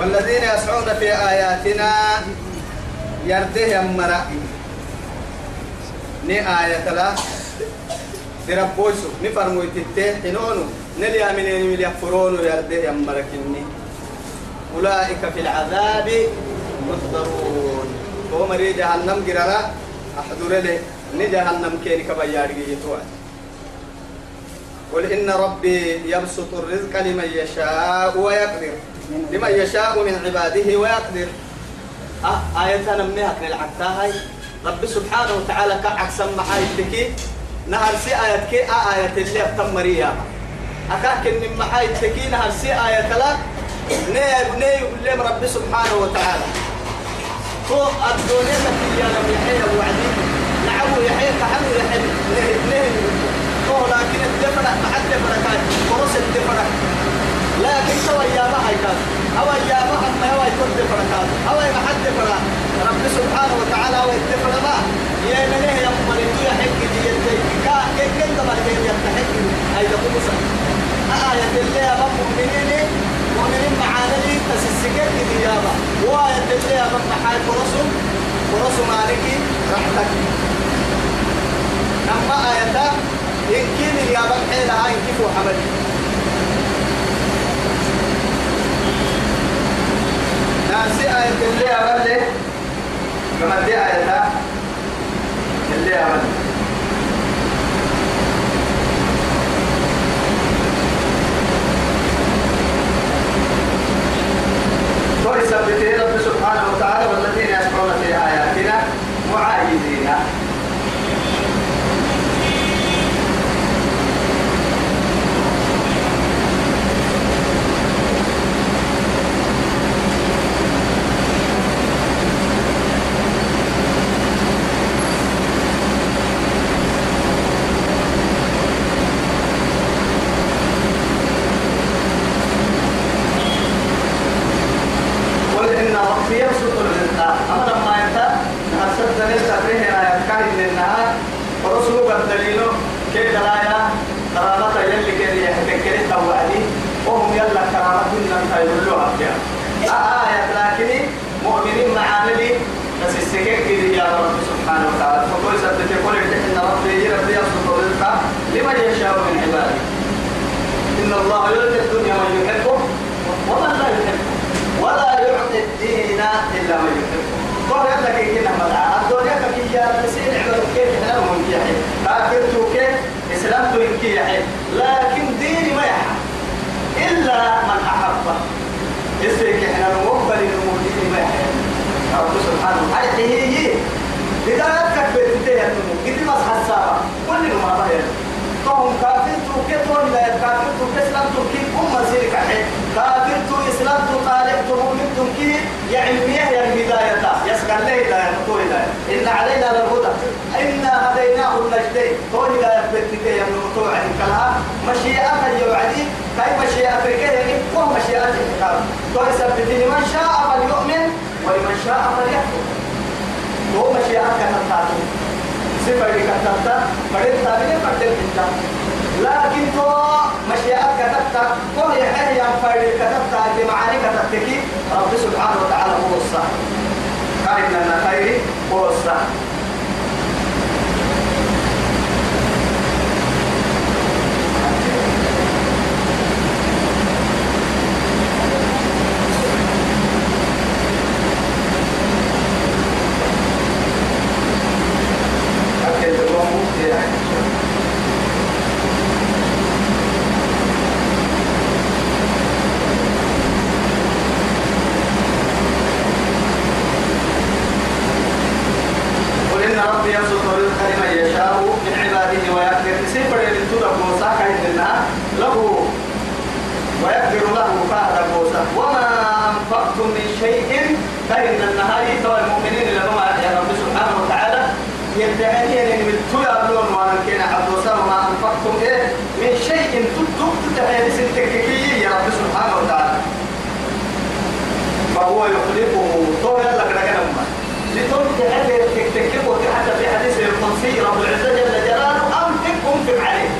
والذين يسعون في آياتنا يرده يمرا ني آية لا. تربوسو نفرمو يتته حنونو نلي أمنين من يكفرون يرده يمرا كني. أولئك في العذاب محضرون ومري جهنم قرارا أحضر له نجهنم كيني كبياري يتوان قل إن ربي يبسط الرزق لمن يشاء ويقدر. لمن يشاء من عباده ويقدر. آه آية نمنيها كن العكتاهاي رب سبحانه وتعالى كعكس محايتك نهر سي آية كي آه آية اللي أبتم مريم أكاكن من محايتك نهر سي آية لا نيب نيب لم رب سبحانه وتعالى. تو الدنيا تكي أنا يحيى وعدي. نعبو يحيى كحلو يحيى. نيب نيب تو لكن الدفرة كان أو يا هم هو يكون دفرة كان أو يا محل دفرة. رب سبحانه وتعالى هو الدفرة ما. يا من هي يوم من يدوي حق دي يدي كا كن ما يدي يتحق هاي ده كوسا آية اللي يا مؤمنين مؤمنين معانا لي تسسكت دي يا رب وآية اللي يا رب محل فرصهم فرصهم مالكي رحمتك أما آية إن كين يا رب حيل هاي كيف حملي ناسي آية اللي رب كما دي آية اللي يا رب ويثبته رب سبحانه وتعالى والذين يسمعون في آياتنا معايزين قل إن ربي يبسط الرزق أما لما أنت أرسلت ليس فيه آيات كاهن للنهار ورسله قد دليله كي دلايا كرامة يلي كي يحكي كي توعدي وهم يلا كرامة من يقولوها فيها آية لكن مؤمنين معاملي بس السكين كده يا رب سبحانه وتعالى فقل سبت يقول إن ربي ربي يبسط الرزق لمن يشاء من عباده إن الله يؤتي الدنيا من يحبه ومن لا يحبه ولا يعطي الدين الا من يحبه قال لك كده مدعى الدنيا كي يا بسين عبد كيف إحنا من كيحي كافر كيف اسلام تو كيحي لكن ديني ما يحب الا من احبه اسلك إحنا نقبل المؤمنين ما يحب رب سبحانه هاي هي هي بداية كبر انتهى النمو قد ما حسابا كل ما ظهر فهم كافر تو كتون لا كافر تو اسلام تو كي ام سيرك حي كافر تو اسلام تو طالب تو مؤمن تو كي يعني مياه يا البداية يسكن لي لا يقول لا إن علينا للهدى إنا هديناه النجدين قول لا يثبت يا من مطوع كلها مشيئة يوعدي كاي مشيئة فريقية وهو مشيئة الحكام قول ثبتني من شاء فليؤمن ولمن شاء فليكفر. هو مشيئة تعطي صفر كتبت فريد تابعين فريد كتبت لكن تو مشيئة كتبت وهي حيا فريد كتبت بمعاني كتبتك. رب سبحانه وتعالى هو الصح قال لنا خيري هو الصح أكيد الأمور يعني قل إن ربي يبسط الرزق لمن يشاء من عباده ويقدر سيفر يلتودا موسى كاين لنا له ويقدر له فهد موسى وما أنفقتم من شيء فإن النهار ترى المؤمنين لهم يا رب سبحانه وتعالى يدعي أن من تويا بلون وانا كنا عبد وما أنفقتم إيه من شيء تدوك تتحيي سنتككي يا رب سبحانه وتعالى فهو يخلقه. تو يلا كده كده لتنت هذه تكتكب حتى في حديث القدسي رب العزة جل جلاله أنفق أنفق عليه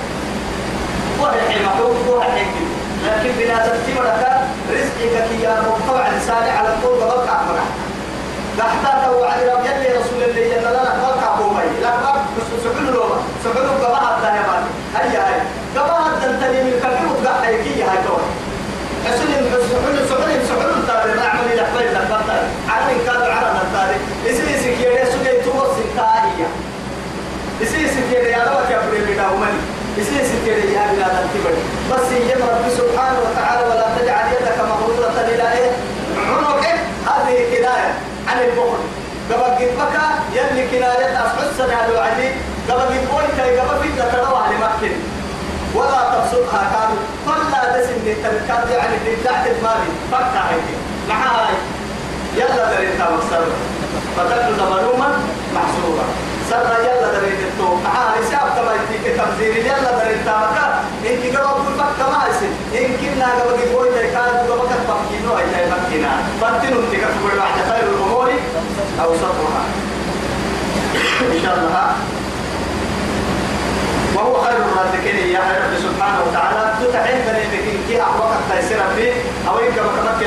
وهي محوك وهي حين لكن بلا ترتيب لك رزقك يا مرفوع لسان على الطول بقى مرة تحت توعد رب يلي رسول الله يلا لا بقى قومي لا سبحان الله بقى حتى يا مان هيا هيا. حتى انت من كبير وتقع هيكي هاي تو حسن سبحان بس سبحانه وتعالى ولا تجعل يدك إلى إيه هذه كناية عن يلي على ولا تبسطها كانوا فلا تسن التركات يعني لله المالي فكا هيك معها هاي يلا دريتا مكسر فتبدو ملوما محصورا. سر يلا دريتا معها هاي ساب كما يتيك تبذير يلا دريتا مكا إنك قبل كل فكا ما يسن إنك نا قبل بويك كانوا قبل قد فكينو هاي فكينا فانتنوا انتك تقول بعد خير الأمور أوسطها إن شاء الله. وهو خير الرازقين. يا رب سبحانه وتعالى. تتعين بني بكين كي أحوك تيسير فيه أو إنك بكمك